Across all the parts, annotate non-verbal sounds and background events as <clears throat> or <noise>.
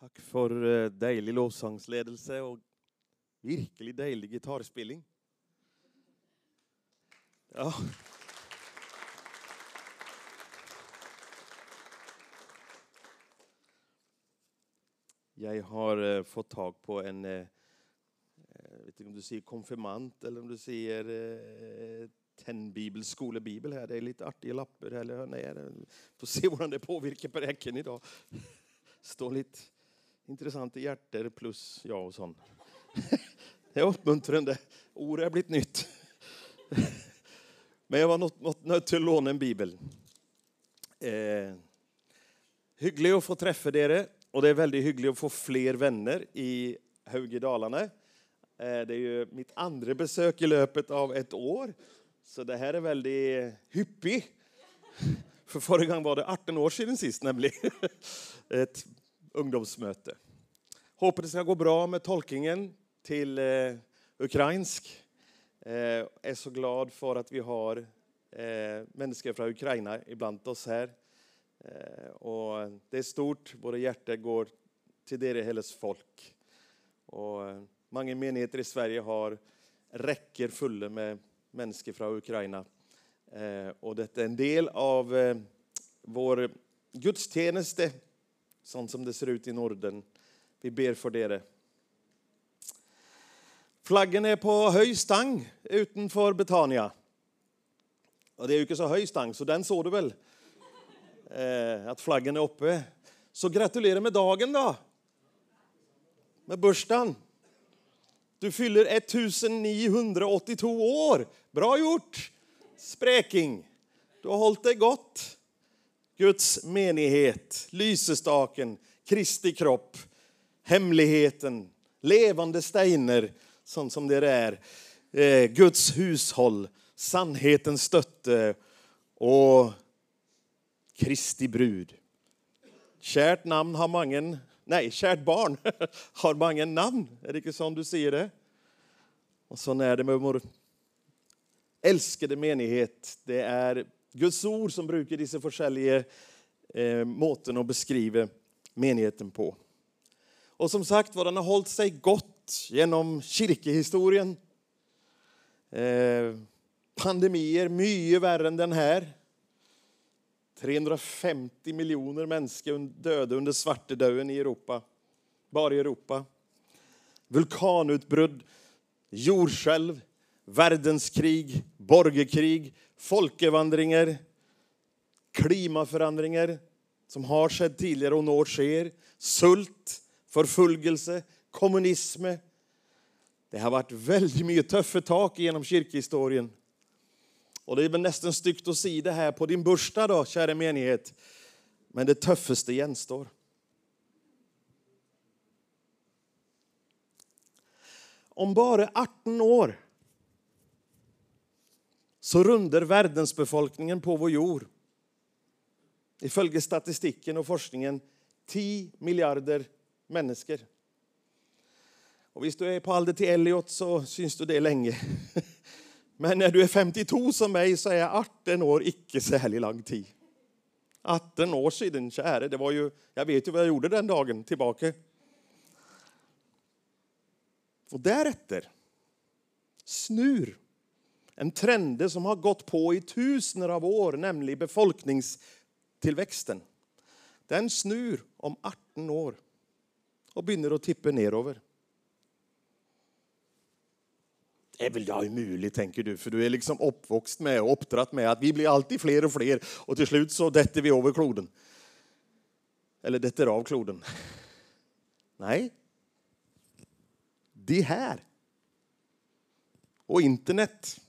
Tack för eh, dejlig lovsangsledelse och virkelig dejlig gitarrspelning. Ja. Jag har eh, fått tag på en, jag vet inte om du säger konfirmant eller om du säger tennbibelskolebibel här. Det är lite artiga lappar här. Eller, nej, får se hur det påverkar präken idag. <laughs> Står lite intressanta hjärter plus ja och sånt. <laughs> Det är uppmuntrande. Ordet har blivit nytt. <laughs> Men jag var nödd till att låna en bibel. Eh, hyggligt att få träffa er och det är väldigt hyggligt att få fler vänner i Haugedalarna. Eh, det är ju mitt andra besök i löpet av ett år, så det här är väldigt hyppigt. <laughs> För förra gången var det 18 år sedan sist nämligen. Ett ungdomsmöte. Hoppas det ska gå bra med tolkningen till eh, ukrainsk. Eh, är så glad för att vi har eh, människor från Ukraina ibland oss här. Eh, och det är stort, våra hjärtan går till det hennes folk. Och eh, många menigheter i Sverige har räcker fulla med människor från Ukraina. Eh, och detta är en del av eh, vår gudstjäneste, sånt som det ser ut i Norden. Vi ber för det. Flaggen är på hög stang utanför Betania. Och det är ju inte så hög stang, så den såg du väl? Eh, att flaggen är uppe. Så gratulerar med dagen då! Med börstan. Du fyller 1982 år. Bra gjort! Spräking. Du har hållit dig gott. Guds menighet, lysestaken, Kristi kropp, hemligheten, levande steiner, sånt som det är. Eh, Guds hushåll, sannhetens stötte och Kristi brud. Kärt namn har mangen... nej, kärt barn <laughs> har många namn. Är det inte så du säger det? Och så är det med vår älskade menighet. Det är Guds ord som brukar dessa olika eh, måten att beskriva menigheten på. Och som sagt var, den har hållit sig gott genom kyrkehistorien. Eh, pandemier mycket värre än den här. 350 miljoner människor döda under svartedauden i Europa. Bara i Europa. Vulkanutbrott, jordskälv, världskrig, borgerkrig, folkevandringar, klimaförändringar som har skett tidigare och når sker, sult, förföljelse, kommunism. Det har varit väldigt mycket tuffa tak genom kyrkhistorien. Och det är väl nästan styggt att se det här på din bursdag då, kära menighet. Men det tuffaste gänstår. Om bara 18 år så rundar världensbefolkningen på vår jord ifølge statistiken och forskningen 10 miljarder människor. Och om du är på alder till Elliot så syns du det länge. <laughs> Men när du är 52 som mig så är 18 år icke särskilt lång tid. 18 år sedan, käre. Det var ju, jag vet ju vad jag gjorde den dagen tillbaka. Och därefter, snur, en trend som har gått på i tusener av år, nämligen befolkningstillväxten. Den snur om 18 år och börjar att tippa nerover. Det är väl ja umuligt, tänker du, för du är liksom uppvuxen med och uppdratt med att vi blir alltid fler och fler och till slut så detter vi över kloden. Eller detter av kloden. <laughs> Nej. Det här och internet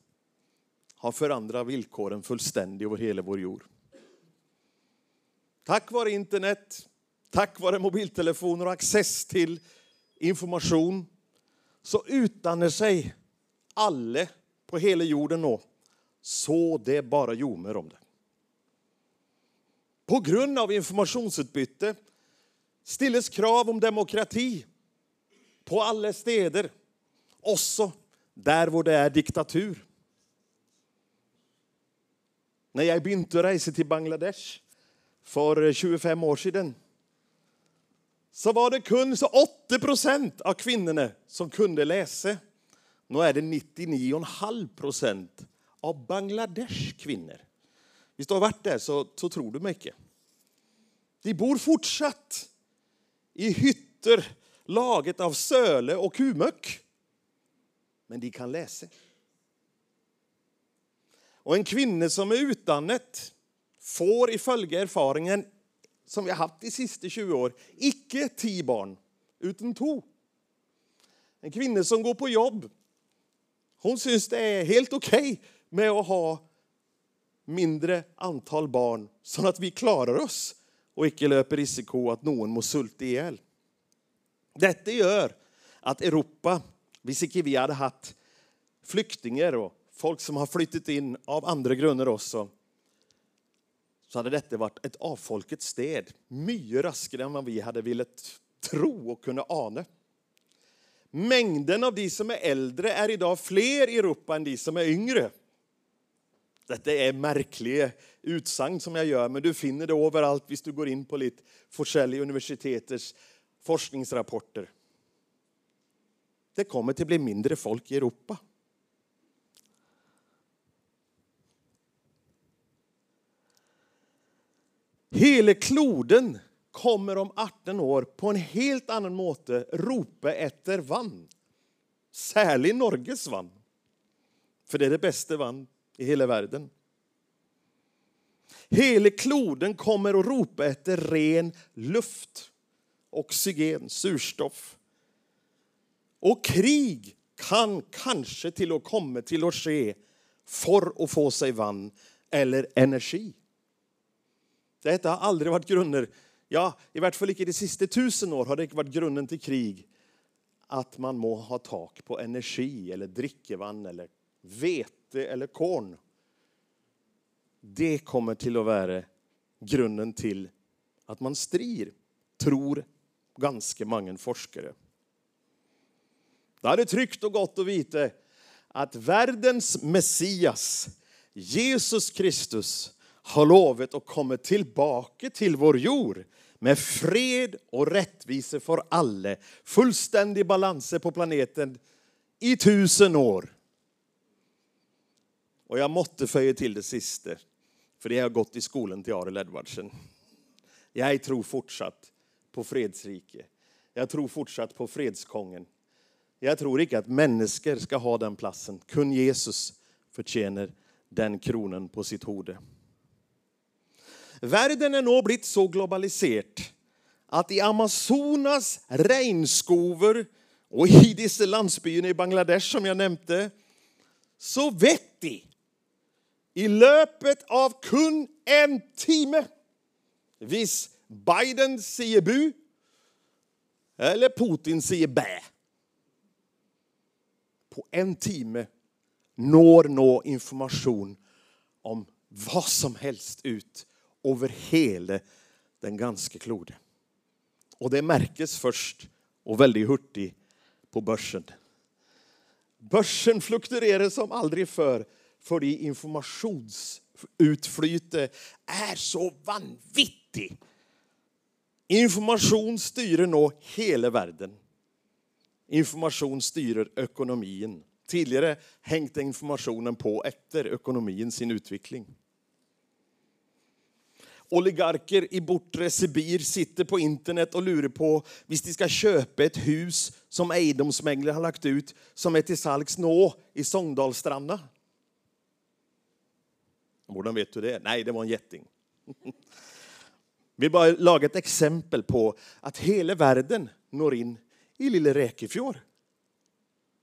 har förändrat villkoren fullständigt över hela vår jord. Tack vare internet, tack vare mobiltelefoner och access till information så utdannar sig alla på hela jorden nå, så det bara ljomer om det. På grund av informationsutbyte stilles krav om demokrati på alla städer, också där hvor det är diktatur. När jag började resa till Bangladesh för 25 år sedan så var det kun så 80 procent av kvinnorna som kunde läsa. Nu är det 99,5 procent av Bangladesh kvinnor. Hvis du har varit där så, så tror du mig. De bor fortsatt i hytter laget av söle och kumök. Men de kan läsa. Och en kvinna som är utdannet får ifølge erfaringen som vi har haft de sista 20 år, Icke tio barn, utan två. En kvinna som går på jobb, hon syns det är helt okej okay med att ha mindre antal barn så att vi klarar oss och inte löper risiko att någon må sulta ihjäl. Detta gör att Europa, hvis inte vi hade haft flyktingar och folk som har flyttat in av andra grunder också, så hade detta varit ett avfolket städ, mycket raskare än vad vi hade velat tro och kunna ana. Mängden av de som är äldre är idag fler i Europa än de som är yngre. Detta är märkliga utsagn som jag gör, men du finner det överallt om du går in på lite forskjellige universiteters forskningsrapporter. Det kommer att bli mindre folk i Europa. Hela kloden kommer om 18 år på en helt annan måte ropa efter vann. Särskilt Norges vann. För det är det bästa vann i hela världen. Hela kloden kommer att ropa efter ren luft, oxygen, surstoff. Och krig kan kanske till att komma till att ske för att få sig vann eller energi. Detta har aldrig varit grunder, ja, i vart fall inte de sista tusen år har det inte varit grunden till krig att man må ha tak på energi eller drickevann eller vete eller korn. Det kommer till att vara grunden till att man strider, tror ganska många forskare. Det är tryggt och gott att veta att världens Messias, Jesus Kristus, har lovat att komma tillbaka till vår jord med fred och rättvisa för alla, fullständig balans på planeten i tusen år. Och jag måtte föja till det sista, för det har gått i skolan till Arild Edvardsen. Jag tror fortsatt på fredsrike. Jag tror fortsatt på fredskongen. Jag tror inte att människor ska ha den platsen. Kun Jesus förtjänar den kronan på sitt hode. Världen är nu blivit så globaliserad att i Amazonas regnskover och i dessa landsbyarna i Bangladesh som jag nämnde, så vet de i löpet av kun en timme vis Biden säger bu eller Putin säger bä. På en timme når nå information om vad som helst ut över hela den ganska klode. Og det merkes först och väldigt hurtig på börsen. Börsen fluktuerar som aldrig förr för informasjonsutflytet er är så vanvittig. Information styrer nå hela världen. Information styrer ekonomin. Tidigare hängde informationen på efter økonomien sin utveckling oligarker i bortre Sibir sitter på internet och lurar på om de ska köpa ett hus som egendomsmäglare har lagt ut som är till salgs nå i Sångdalsstranda. Hur vet du det? Nej, det var en jätting. <laughs> Vi bara laga ett exempel på att hela världen når in i lille Räkefjord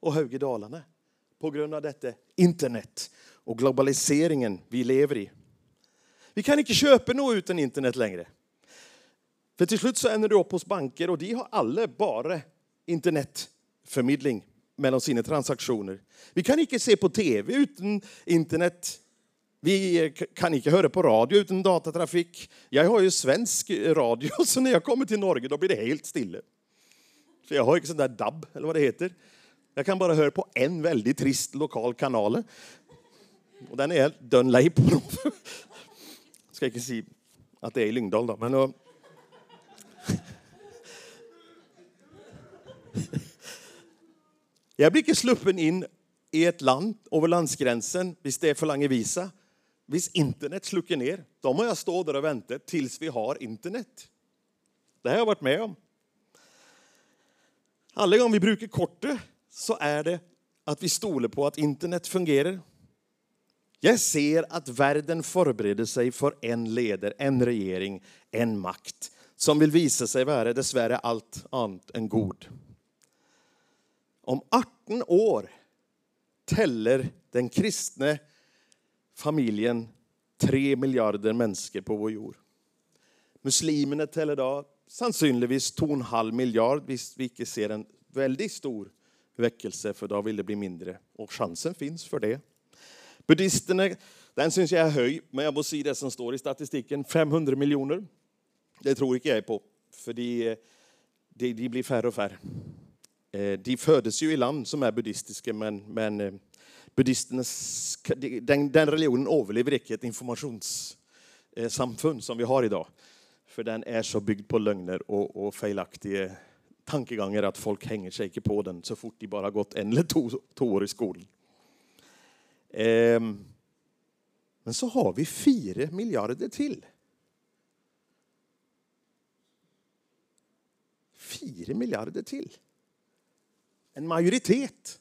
och Högedalarna på grund av detta internet och globaliseringen vi lever i. Vi kan inte köpa något utan internet längre. För till slut så ändrar du upp hos banker och de har alla bara internetförmedling mellan sina transaktioner. Vi kan inte se på tv utan internet. Vi kan inte höra på radio utan datatrafik. Jag har ju svensk radio, <laughs> så när jag kommer till Norge då blir det helt stille. Så jag har inte sån där DAB, eller vad det heter. Jag kan bara höra på en väldigt trist lokal kanal. Och den är dön lej på Skal ikke si at det er i Lyngdal, da, men å <laughs> Jeg blir ikke sluppen inn i ett land över landsgränsen hvis det forlanger visa. Hvis Internett slukker ned, da må jeg stå der og vente tills vi har Internett. Det har jeg vært med om. Alle ganger vi bruker kortet, så er det at vi stoler på at Internett fungerer. Jag ser att världen förbereder sig för en leder, en regering, en makt som vill visa sig vara, dessvärre, allt annat än god. Om 18 år täller den kristne familjen tre miljarder människor på vår jord. Muslimerna täller då sannolikt 2,5 miljard, visst vi ser en väldigt stor väckelse, för då vill det bli mindre. Och chansen finns för det. Buddhisterna, den syns jag är hög, men jag måste säga det som står i statistiken, 500 miljoner. Det tror inte jag på, för de, de blir färre och färre. Eh, de föddes ju i land som är buddhistiska, men, men eh, den, den, religionen överlever inte ett informationssamfund som vi har i dag. Den är så byggd på lögner och, och felaktiga tankegångar att folk hänger sig inte på den så fort de bara gått en eller två år i skolan. Ehm, men så har vi fyra miljarder till. Fyra miljarder till? En majoritet.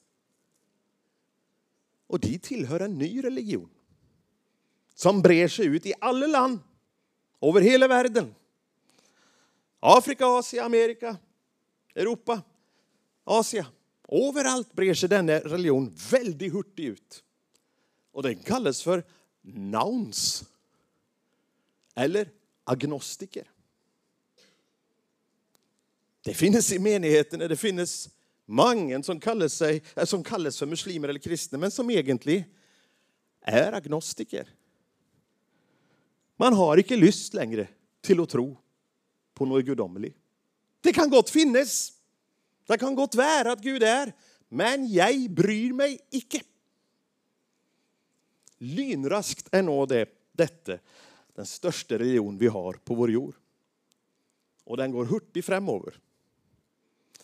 Och de tillhör en ny religion som brer sig ut i alla land över hela världen. Afrika, Asien, Amerika, Europa, Asien. Överallt brer sig denna religion väldigt hurtigt ut. Och den kallas för nouns. Eller agnostiker. Det finns i menigheten, det finns många som, kallas, sig, eh, som kallas för muslimer eller kristna men som egentligen är agnostiker. Man har inte lust längre till att tro på något gudomligt. Det kan gott finnas, Det kan gott vara att Gud är, men jag bryr mig icke. Lynraskt är nå det, dette den största religion vi har på vår jord. Och den går hurtig framöver.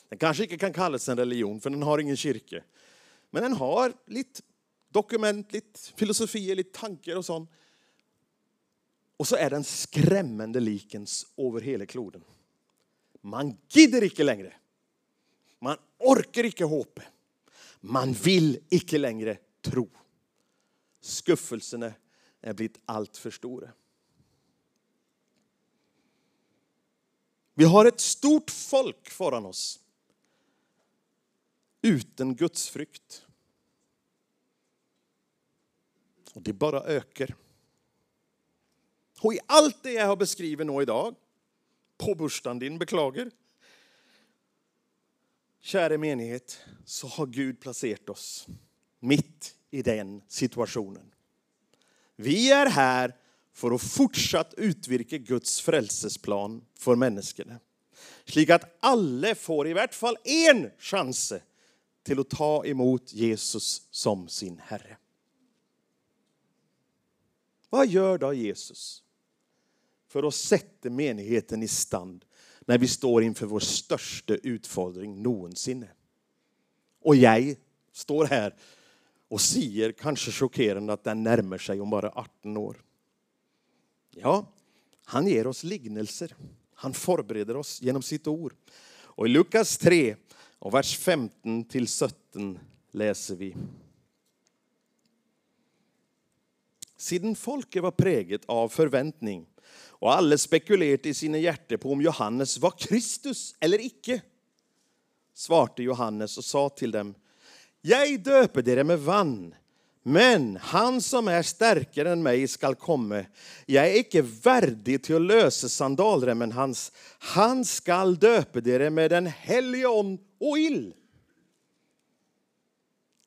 Den kanske inte kan kallas en religion, för den har ingen kyrka, Men den har lite dokument, lite filosofier, lite tankar och sånt. Och så är den skrämmande likens över hela kloden. Man gidder inte längre. Man orker inte håpe. Man vill inte längre tro. Skuffelsene er blitt altfor store. Vi har ett stort folk foran oss uten gudsfrykt. Och det bara ökar. Och i allt det jag har beskrivit nu idag, på bursdagen din, beklagar, kära menighet, så har Gud placerat oss mitt i den situationen. Vi är här för att fortsatt utvirke Guds frelsesplan for menneskene. Slik at alle får i hvert fall én sjanse till att ta emot Jesus som sin Herre. Vad gör då Jesus för att sätta menigheten i stand när vi står inför vår största utfordring någonsin? Och jag står här och säger, kanske chockerande, att den närmar sig om bara 18 år. Ja, han ger oss lignelser. Han förbereder oss genom sitt ord. Och i Lukas 3 och vers 15 till 17 läser vi. Siden folket var präget av förväntning och alla spekulerade i sina hjärtan på om Johannes var Kristus eller icke, svarte Johannes och sa till dem, jag döper dere med vann, men han som är starkare än mig, skall komma. Jag är icke värdig till att lösa sandalremmen hans. Han skall döpa dere med Den helige ånd och ill.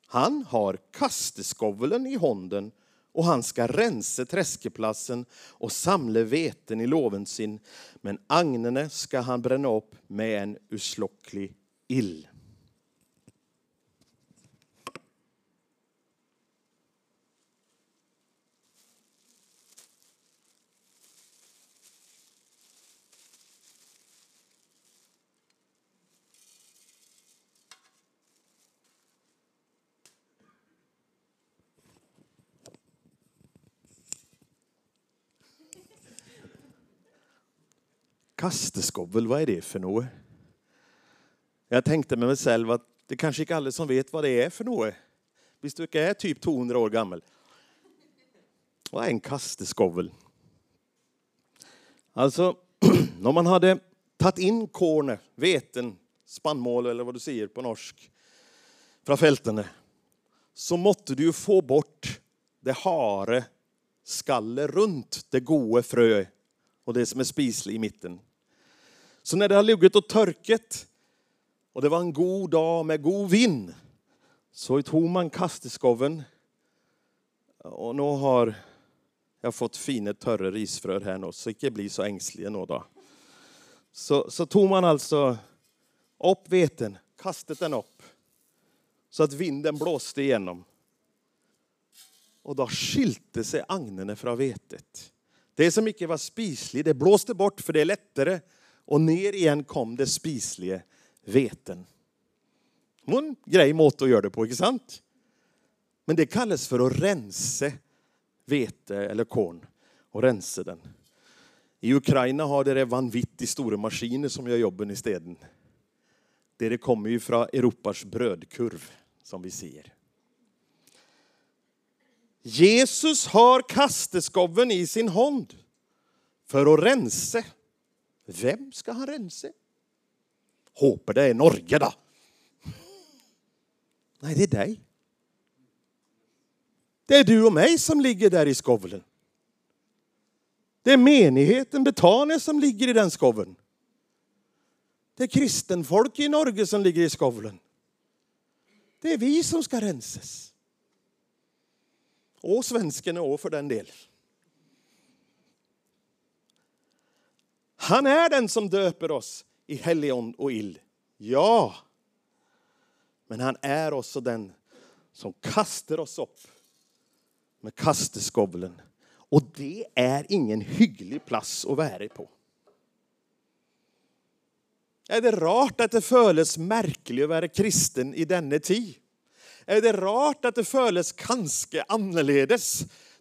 Han har kasteskovlen i handen och han ska rensa träskeplatsen och samla veten i låven sin, men agnene ska han bränna upp med en uslocklig ill. Kasteskovel, vad är det för något? Jag tänkte med mig själv att det kanske inte alla som vet vad det är för något. Visst du är typ 200 år gammal? Vad är en kasteskovel? Alltså, <clears throat> när man hade tagit in kornet, veten, spannmål eller vad du säger på norsk, från fälten, så måtte du få bort det hare skallet runt det gode frö och det som är spisligt i mitten. Så när det har luggit och törket och det var en god dag med god vind så tog man kasteskoven och nu har jag fått fina torra risfrön, här nu så inte bli så ängsliga nu då. Så, så tog man alltså upp veten, kastet den upp så att vinden blåste igenom. Och då skilte sig agnarna från vetet. Det som icke var spisligt, det blåste bort för det är lättare och ner igen kom det spisliga veten. En grej måte att göra det på, inte sant? Men det kallas för att rensa vete eller korn och rensa den. I Ukraina har det vanvittigt stora maskiner som gör jobben i städen. Det kommer ju från Europas brödkurv, som vi ser. Jesus har kasteskoven i sin hand för att rensa. Vem ska han rensa? Hoppas det är Norge då. Nej, det är dig. Det är du och mig som ligger där i skovlen. Det är menigheten Betania som ligger i den skoveln. Det är kristenfolk i Norge som ligger i skovlen. Det är vi som ska rensas. Och svensken och för den del. Han är den som döper oss i helion och ill. Ja. Men han är också den som kastar oss upp med kasteskovlen. Och det är ingen hygglig plats att vara på. Är det rart att det föles märkligt att vara kristen i denna tid? Är det rart att det føles ganska annorlunda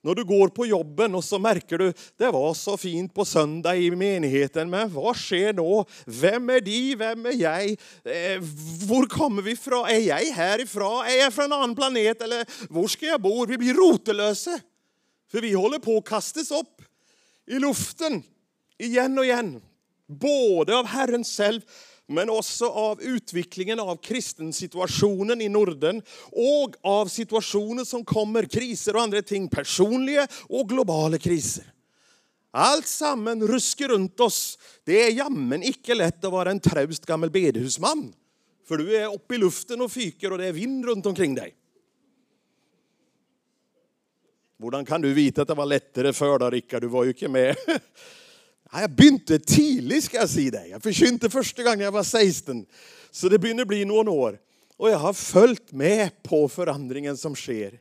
när du går på jobben och så märker du det var så fint på söndag i menigheten, men vad sker då? Vem är de? Vem är jag? Eh, var kommer vi ifrån? Är jag härifrån? Är jag från en annan planet? Eller var ska jag bo? Vi blir rotelösa. För vi håller på att kastas upp i luften igen och igen. Både av Herren själv men också av utvecklingen av kristensituationen i Norden och av situationer som kommer, kriser och andra ting, personliga och globala kriser. Allt sammen ruskar runt oss. Det är jammen icke lätt att vara en traust gammal bedehusman För du är uppe i luften och fyker och det är vind runt omkring dig. Hur kan du veta att det var lättare för dig, Rickard? Du var ju inte med. <laughs> Jag begynte tidigt ska jag säga dig. Jag försynte första gången jag var 16. Så det börjar bli några år. Och jag har följt med på förändringen som sker.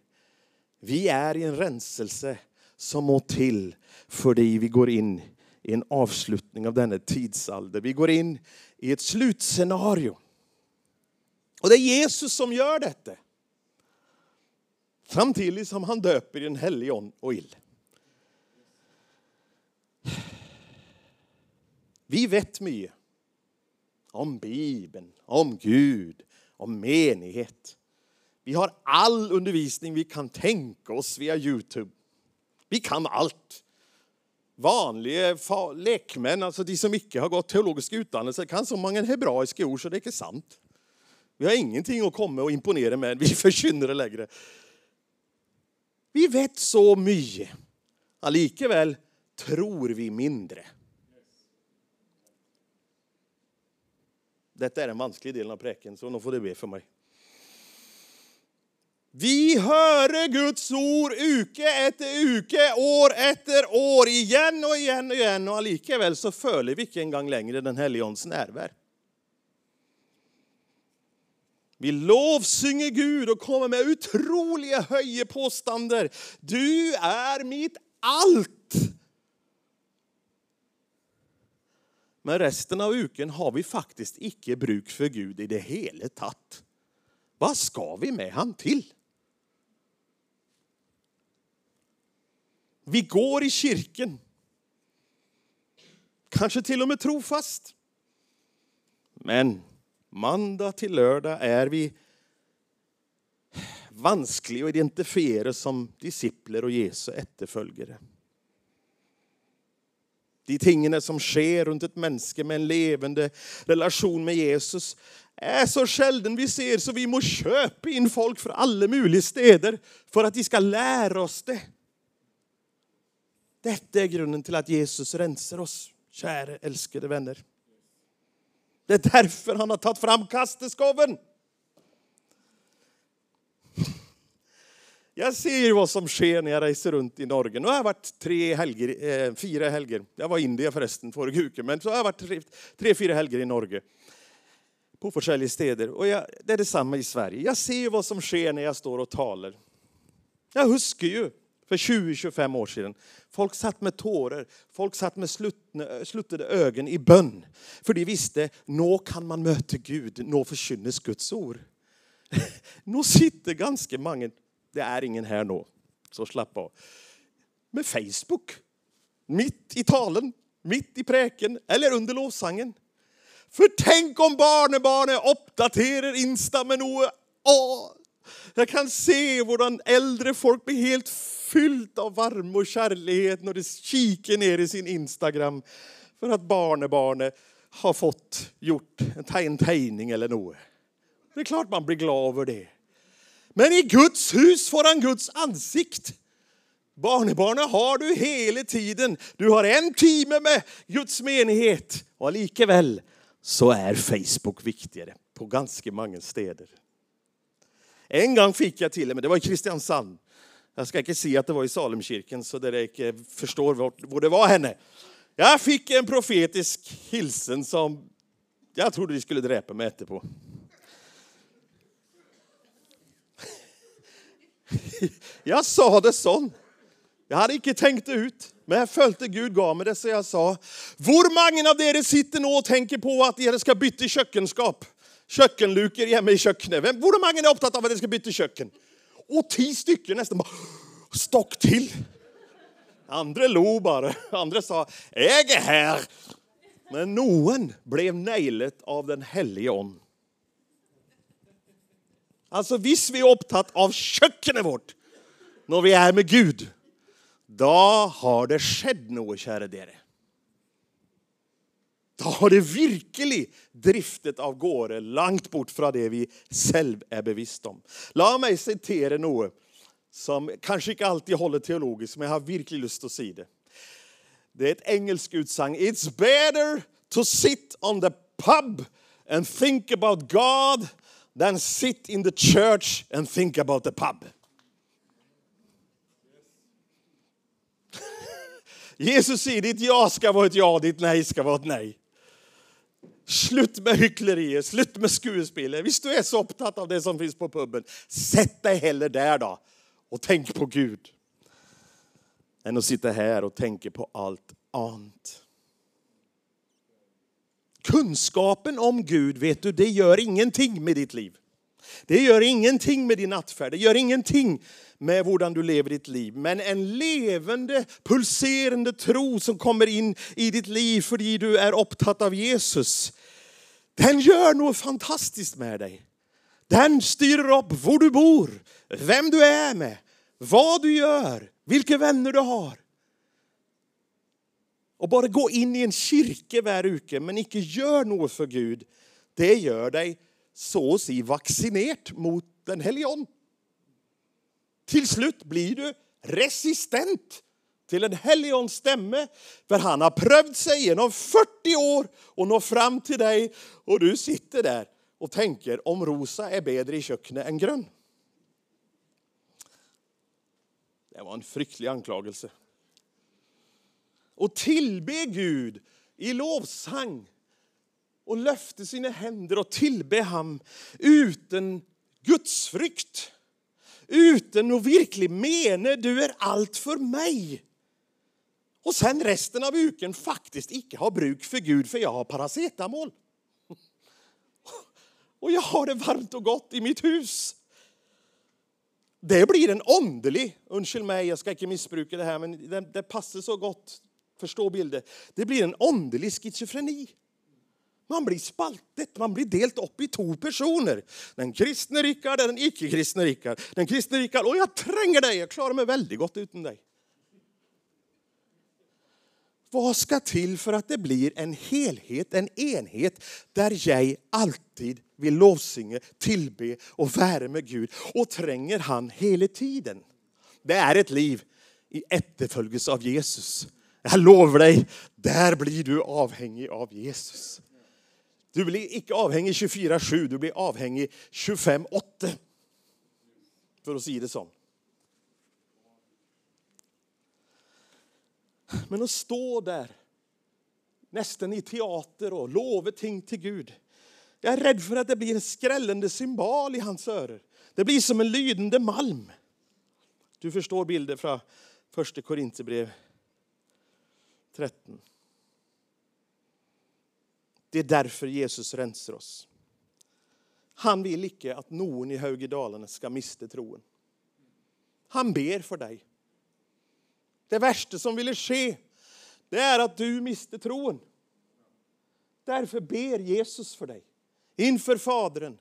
Vi är i en renselse som må till för dig. vi går in i en avslutning av denna tidsalder. Vi går in i ett slutscenario. Och det är Jesus som gör detta. Samtidigt som han döper i den helige och ill. Vi vet mycket om Bibeln, om Gud, om menighet. Vi har all undervisning vi kan tänka oss via Youtube. Vi kan allt. Vanliga lekmän, alltså de som inte har gått teologisk utdannelse, kan så många hebraiska ord så det är inte sant. Vi har ingenting att komma och imponera med, <laughs> vi förkynner det längre. Vi vet så mycket. Allikeväl tror vi mindre. Detta är den vanskliga delen av präken, så nu får du be för mig. Vi hör Guds ord uke efter uke, år efter år, igen och igen och igen och likväl så följer vi inte en gång längre den helige närvaro. Vi lovsynger Gud och kommer med otroliga höjepåstander. Du är mitt allt. Men resten av uken har vi faktiskt icke bruk för Gud i det hela tatt. Vad ska vi med han till? Vi går i kyrkan. kanske till och med trofast. Men måndag till lördag är vi vanskliga att identifiera som discipler och Jesu efterföljare. De tingene som sker runt ett menneske med en levande relation med Jesus är så sjelden vi ser så vi må köpa in folk från alla möjliga städer för att de ska lära oss det. Detta är grunden till att Jesus rensar oss, kära älskade vänner. Det är därför han har tagit fram kasteskoven. Jag ser vad som sker när jag reser runt i Norge. Nu har jag varit tre helger, eh, fyra helger. Jag var i Indien förresten förra veckan, men så har jag varit tre, tre, fyra helger i Norge. På olika städer. Och jag, det är detsamma i Sverige. Jag ser vad som sker när jag står och talar. Jag huskar ju för 20-25 år sedan. Folk satt med tårar, folk satt med sluttade ögon i bön. För de visste, nå kan man möta Gud, nå förkynnes Guds ord. <laughs> Nu sitter ganska många det är ingen här nu, så slapp av. Med Facebook, mitt i talen, mitt i präken eller under lovsangen. För tänk om barnebarnet uppdaterar Insta med något. Åh, jag kan se hur äldre folk blir helt fyllt av värme och kärlek när de kikar ner i sin Instagram för att barnebarnet har fått gjort en tegning eller något. Det är klart man blir glad över det. Men i Guds hus får han Guds ansikt. Barnbarnen har du hela tiden. Du har en timme med Guds menighet. Och likaväl så är Facebook viktigare på ganska många städer. En gång fick jag till det, det var i Kristiansand. Jag ska inte säga att det var i Salemkyrkan så där jag inte förstår var det var henne. Jag fick en profetisk hilsen som jag trodde de skulle dräpa mig på. <laughs> Jag sa det sånn. Jag hade inte tänkt det ut, men jag följde Gud gav mig det, så jag sa, Hur många av er sitter nu och tänker på att ni ska byta kökenskap? Kökkenluker hemma i köket. Hur många är upptagna av att ni ska byta köken? Och tio stycken nästan bara stock till. Andra lo bara. Andra sa, jag är här. Men någon blev nejlet av den helige on. Alltså, visst vi är upptatt av köket vårt när vi är med Gud, då har det skett något, kära dere. Då har det verkligen driftet av gårde långt bort från det vi själv är bevisst om. Låt mig citera något som kanske inte alltid håller teologiskt, men jag har verkligen lust att säga det. Det är ett engelskt utsagn. It's better to sit on the pub and think about God than sit in the church and think about the pub. <laughs> Jesus säger ditt ja ska vara ett ja, ditt nej ska vara ett nej. Slut med hyckleriet, slut med skuespel. Visst du är så upptatt av det som finns på puben, sätt dig heller där då och tänk på Gud. Än att sitta här och tänka på allt annat. Kunskapen om Gud, vet du, det gör ingenting med ditt liv. Det gör ingenting med din nattfärd, det gör ingenting med hur du lever ditt liv. Men en levande, pulserande tro som kommer in i ditt liv för du är upptatt av Jesus, den gör något fantastiskt med dig. Den styr upp var du bor, vem du är med, vad du gör, vilka vänner du har. Och bara gå in i en kyrka varje vecka men inte gör något för Gud, det gör dig så att säga vaccinerat mot den helige Till slut blir du resistent till en helions stämme. För han har prövat sig genom 40 år och når fram till dig och du sitter där och tänker om rosa är bättre i köket än grön. Det var en fryktlig anklagelse. Och tillbe Gud i lovsang och löfte sina händer och tillbe ham utan gudsfrykt. Utan att verkligen mene. du är allt för mig. Och sen resten av uken faktiskt icke ha bruk för Gud för jag har paracetamol. <laughs> Och jag har det varmt och gott i mitt hus. Det blir en underlig, undskyld mig, jag ska inte missbruka det här, men det, det passar så gott Förstå bilden. Det blir en åndelig schizofreni. Man blir spaltet, man blir delt upp i två personer. Den kristne Rickard och den icke-kristne Rickard. Den kristne Rickard, och jag tränger dig, jag klarar mig väldigt gott utan dig. Vad ska till för att det blir en helhet, en enhet där jag alltid vill lovsynge, tillbe och värme med Gud och tränger han hela tiden? Det är ett liv i efterföljelse av Jesus. Jag lovar dig, där blir du avhängig av Jesus. Du blir inte avhängig 24-7, du blir avhängig 25-8. För att säga det så. Men att stå där, nästan i teater och lova ting till Gud. Jag är rädd för att det blir en skrällande symbol i hans öron. Det blir som en lydande malm. Du förstår bilden från första Korinthierbrevet. 13. Det är därför Jesus rensar oss. Han vill icke att någon i Högedalarna ska miste troen. Han ber för dig. Det värsta som ville ske, det är att du mister troen. Därför ber Jesus för dig. Inför Fadern.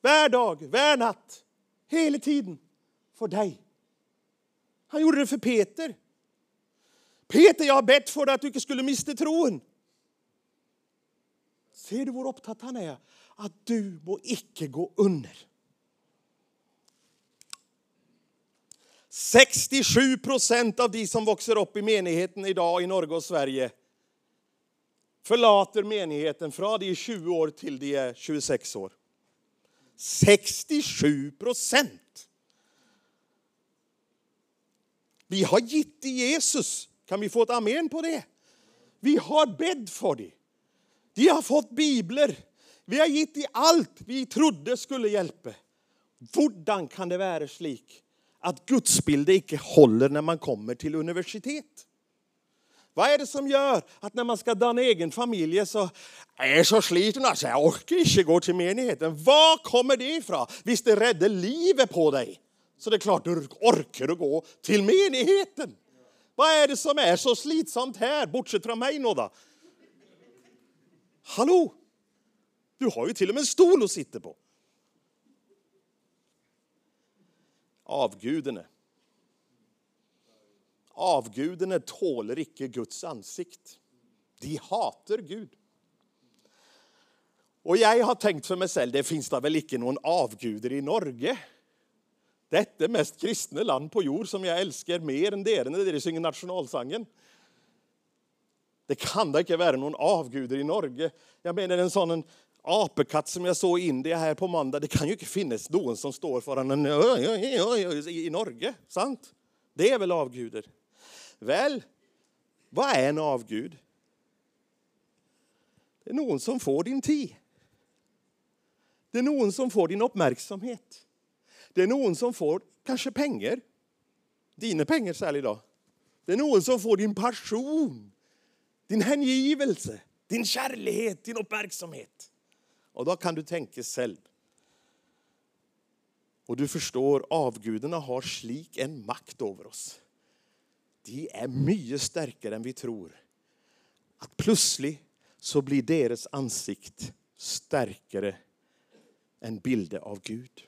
Var dag, var natt. Hela tiden. För dig. Han gjorde det för Peter. Peter, jag har bett för dig att du inte skulle mista tron. Ser du hur upptatt han är? Att du må icke gå under. 67 procent av de som växer upp i menigheten idag i Norge och Sverige förlater menigheten från de är 20 år till de är 26 år. 67 procent! Vi har gitt i Jesus. Kan vi få ett amen på det? Vi har bedd för det. De har fått bibler. Vi har gitt i allt vi trodde skulle hjälpa. Hur kan det vara slik att gudsbilden inte håller när man kommer till universitet? Vad är det som gör att när man ska danna egen familj så är jag så sliten att jag orkar inte gå till menigheten. Var kommer det ifrån? Visst det räddar livet på dig. Så det är klart du orkar att gå till menigheten. Vad är det som är så slitsamt här, bortsett från mig Nodda? Hallå? Du har ju till och med en stol att sitta på. Avgudene. Avgudene tåler icke Guds ansikt. De hater Gud. Och jag har tänkt för mig själv, det finns da väl icke någon avguder i Norge? Detta mest kristna land på jord som jag älskar mer än dere når dere synger nasjonalsangen. Det kan da ikke være noen avguder i Norge. Jeg mener en sån apekatt som jag såg i Indien her på mandag Det kan ju ikke finnes noen som står foran en i Norge. Sant? Det är väl avguder? Väl, vad är en avgud? Det är noen som får din tid. Det är noen som får din uppmärksamhet. Det är någon som får kanske pengar. Dina pengar särskilt idag. Det är någon som får din passion, din hängivelse, din kärlek, din uppmärksamhet. Och då kan du tänka själv. Och du förstår, avgudarna har slik en makt över oss. De är mycket starkare än vi tror. Att plötsligt så blir deras ansikt starkare än bilden av Gud.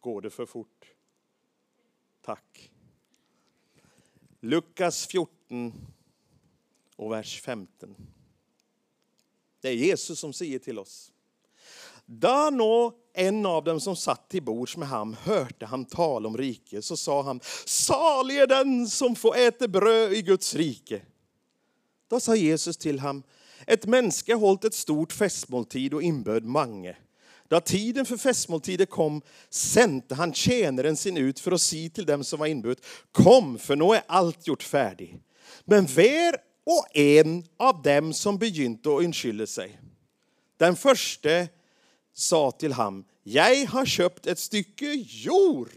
Går det för fort? Tack. Lukas 14 och vers 15. Det är Jesus som säger till oss. Då nå en av dem som satt till bords med ham hörde han tala om riket så sa han salig är den som får äta bröd i Guds rike. Då sa Jesus till ham ett mänske hållit ett stort festmåltid och inbjöd mange. Då tiden för festmåltider kom sände han tjänaren sin ut för att säga till dem som var inbjudna. kom för nu är allt gjort färdigt. Men var och en av dem som begynte att undskylda sig. Den första sa till ham, jag har köpt ett stycke jord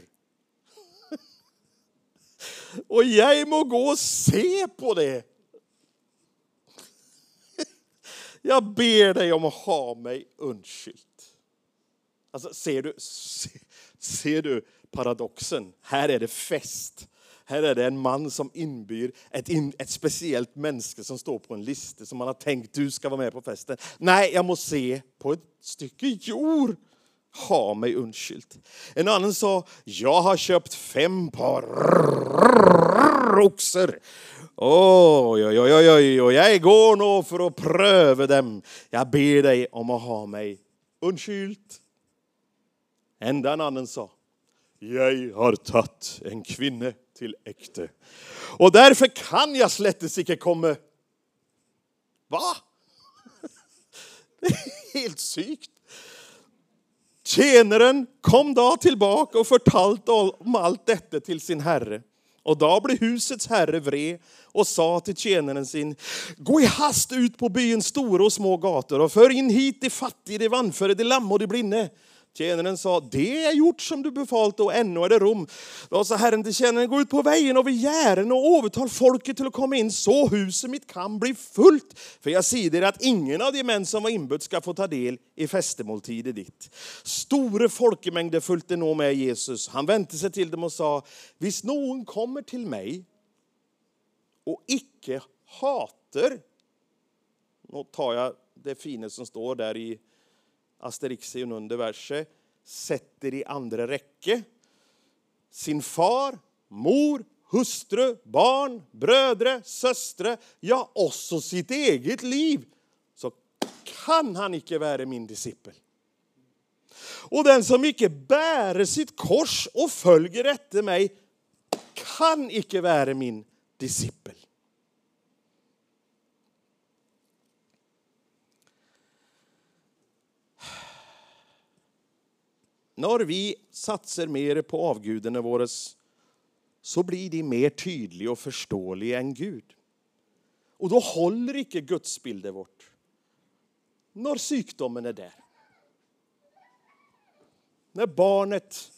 <laughs> och jag må gå och se på det. <laughs> Jag ber dig om att ha mig undskyld. Alltså, ser, du, ser, ser du paradoxen? Här är det fest. Här är det en man som inbyr ett, in, ett speciellt människa som står på en lista som man har tänkt du ska vara med på festen. Nej, jag måste se på ett stycke jord. Ha mig undskyldt. En annan sa, jag har köpt fem par oxer. Oj, oj, oj, oj, oj, jag går nog för att pröva dem. Jag ber dig om att ha mig undskyldt. Ända en annan sa, jag har tagit en kvinna till äkte. Och därför kan jag slättes icke komma. Va? Det är helt sykt. Tjänaren kom då tillbaka och förtalte om allt detta till sin herre. Och då blev husets herre vred och sa till tjänaren sin, gå i hast ut på byns stora och små gator och för in hit de fattiga, de vanföre, de lamma och de blinde. Tjänaren sa, det är gjort som du befallt och ännu är det rom. Då sa Herren till tjänaren, gå ut på vägen och vid gären och övertal folket till att komma in så huset mitt kan bli fullt. För jag säger att ingen av de män som var inbjudna ska få ta del i festemåltider ditt. Stora folkemängder följde nå med Jesus. Han vände sig till dem och sa, visst någon kommer till mig och icke hater, nu tar jag det fina som står där i Asterixien under verset, sätter i andra räcke sin far, mor, hustru, barn, brödre, söstre, ja också sitt eget liv, så kan han icke vara min discipel. Och den som icke bäre sitt kors och följer efter mig kan icke vara min discipel. När vi satsar mer på avgudene våra så blir de mer tydliga och förståeliga än Gud. Och då håller inte gudsbilden vårt. När sjukdomen är där. När barnet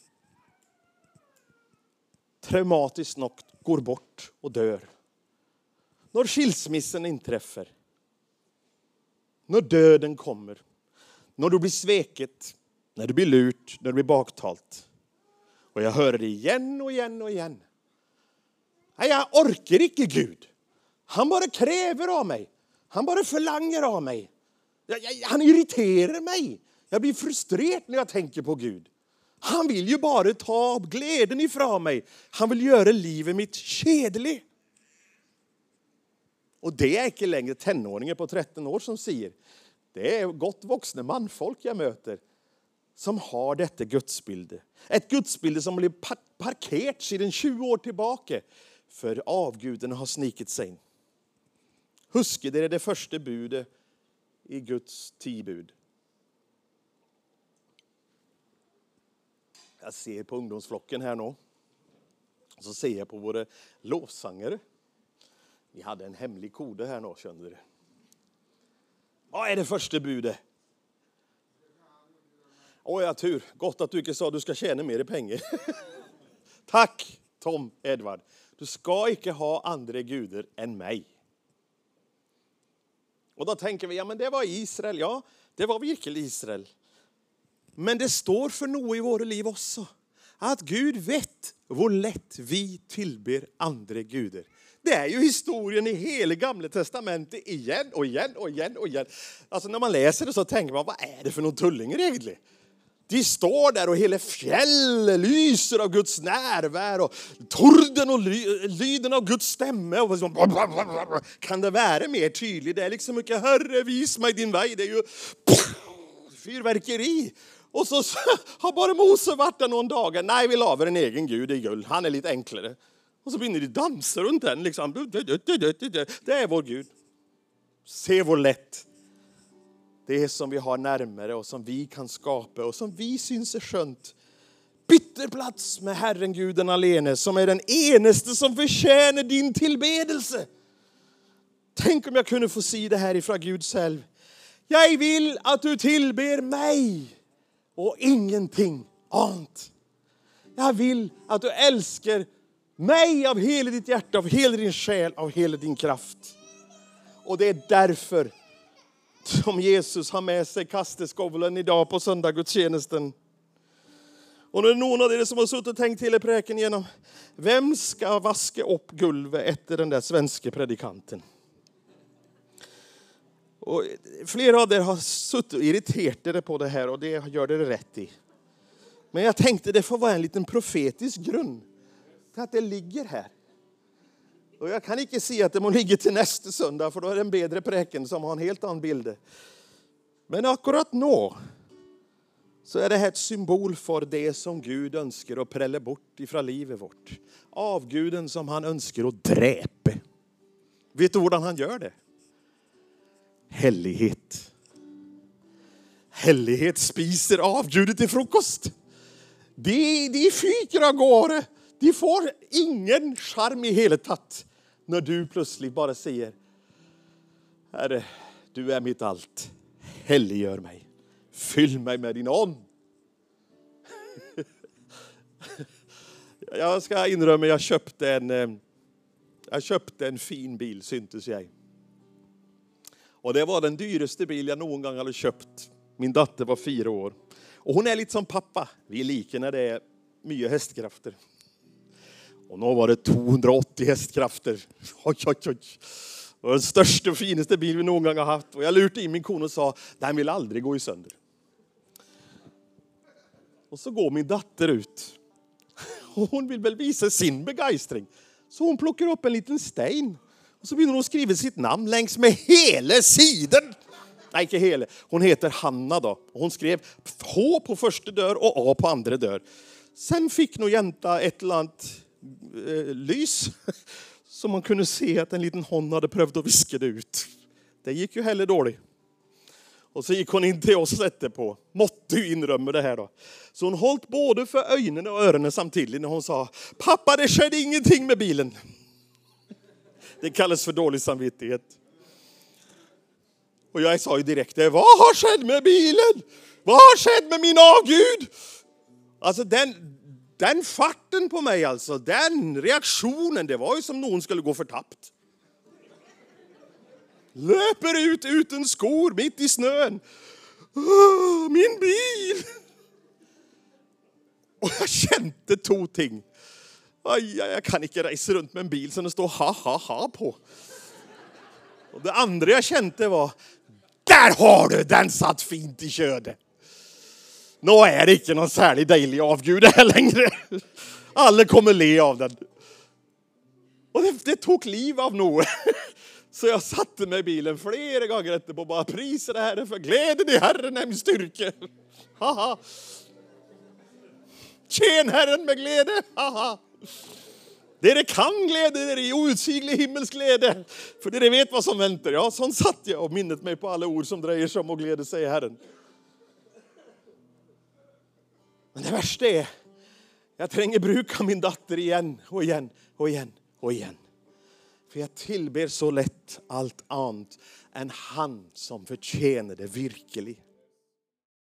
traumatiskt nog går bort och dör. När skilsmissen inträffar. När döden kommer. När du blir sveket när det blir lurt, när det blir baktalt. Och jag hör det igen och igen och igen. Nej, jag orkar inte Gud. Han bara kräver av mig. Han bara förlanger av mig. Han irriterar mig. Jag blir frustrerad när jag tänker på Gud. Han vill ju bara ta glädjen ifrån mig. Han vill göra livet mitt kedligt. Och det är inte längre tenåringar på 13 år som säger. Det är gott vuxna manfolk jag möter som har detta gudsbilde. Ett gudsbilde som blev parkerat sedan 20 år tillbaka för avguden har snikit sig in. Huske det är det första budet i Guds tibud. Jag ser på ungdomsflocken här nu. Så ser jag på våra lovsångare. Vi hade en hemlig kode här nu, kände du. Vad är det första budet? Åh, ja, tur. Gott att du inte sa att du ska tjäna mer i pengar. <laughs> Tack, Tom Edvard. Du ska inte ha andra gudar än mig. Och då tänker vi, ja men det var Israel. Ja, det var verkligen Israel. Men det står för något i våra liv också. Att Gud vet hur lätt vi tillber andra gudar. Det är ju historien i hela gamla testamentet igen och igen och igen och igen. Alltså när man läser det så tänker man, vad är det för någon tullingar egentligen? De står där och hela fjället lyser av Guds närvaro. Torden och lyden av Guds stämme. Liksom kan det vara mer tydligt? Det är liksom mycket Herre, vis mig din väg. Det är ju fyrverkeri. Och så <laughs> har bara Mose varit där någon dag. Nej, vi lavar en egen gud i guld. Han är lite enklare. Och så börjar de dansa runt den. Liksom. Det är vår Gud. Se vår lätt det som vi har närmare och som vi kan skapa och som vi syns är skönt. Bytte plats med Herren Guden alene som är den enaste som förtjänar din tillbedelse. Tänk om jag kunde få se det här ifrån Gud själv. Jag vill att du tillber mig och ingenting annat. Jag vill att du älskar mig av hela ditt hjärta, av hela din själ, av hela din kraft. Och det är därför som Jesus har med sig kasteskovlen idag på söndagsgudstjänsten. Och nu är det någon av er som har suttit och tänkt hela präken igenom. Vem ska vaska upp gulvet efter den där svenska predikanten? Och flera av er har suttit och irriterat er på det här och det gör det rätt i. Men jag tänkte det får vara en liten profetisk grund till att det ligger här. Och jag kan inte se att det må ligga till nästa söndag för då är det en bättre präken som har en helt annan bild. Men akkurat nu så är det här ett symbol för det som Gud önskar att prälla bort ifrån livet vårt. Avguden som han önskar att dräpa. Vet du hur han gör det? Hellighet. Hellighet spiser avgudet till frukost. De, de fyker av gårde. De får ingen charm i hela tatt när du plötsligt bara säger Herre, du är mitt allt. Helliggör mig. Fyll mig med din ande. Jag ska inrömma, jag köpte en, eh, jag köpte en fin bil, syntes jag. Och det var den dyraste bil jag någon gång hade köpt. Min dotter var fyra år. Och hon är lite som pappa. Vi är lika när det är mycket hästkrafter. Och nu var det 280 hästkrafter. <laughs> Oj, oj, oj. Det var den största och finaste bil vi någon gång har haft. Och jag lurte in min kon och sa, den vill aldrig gå i sönder. Och så går min dotter ut. <laughs> Och hon vill väl visa sin begeistring. Så hon plockar upp en liten sten. Och så börjar hon skriva sitt namn längs med hela sidan. Nej, inte hela. Hon heter Hanna då. Hon skrev H på första dörr och A på andra dörr. Sen fick nog jänta ett eller annat eh, lys <laughs> så man kunde se att en liten hon hade prövat att viska det ut. Det gick ju heller dåligt. Och så gick hon in till oss på. Måtte du inrömma det här då. Så hon hållit både för ögonen och öronen samtidigt när hon sa Pappa det skedde ingenting med bilen. <laughs> Det kallas för dålig samvittighet. Och jag sa ju direkt eh, Vad har skett med bilen? Vad har skett med min avgud? Alltså den, den farten på mig alltså, den reaktionen, det var ju som någon skulle gå förtappt. Löper ut utan skor mitt i snön. min bil! Och jag kände två ting. Aj, jag kan inte resa runt med en bil som det står ha, ha, ha på. Och det andra jag kände var, där har du, den satt fint i ködet. Nå är det inte någon särskilt dejlig avgud här längre. <laughs> Alla kommer le av den. Och det, det tog liv av Noe. <laughs> Så jag satte mig i bilen flera gånger efterpå och bara prisade Herren för glädjen i Herren är min styrka. <laughs> Haha. Herren med glädje. Haha. Dere kan glädja er i outsiglig himmelsk glädje, för dere vet vad som väntar. Ja, sån satt jag och minnet mig på alla ord som drejer sig om att glädja sig i Herren. Men det värsta är, jag tränger bruka min dotter igen och igen och igen och igen. För jag tillber så lätt allt annat än han som förtjänar det virkelig.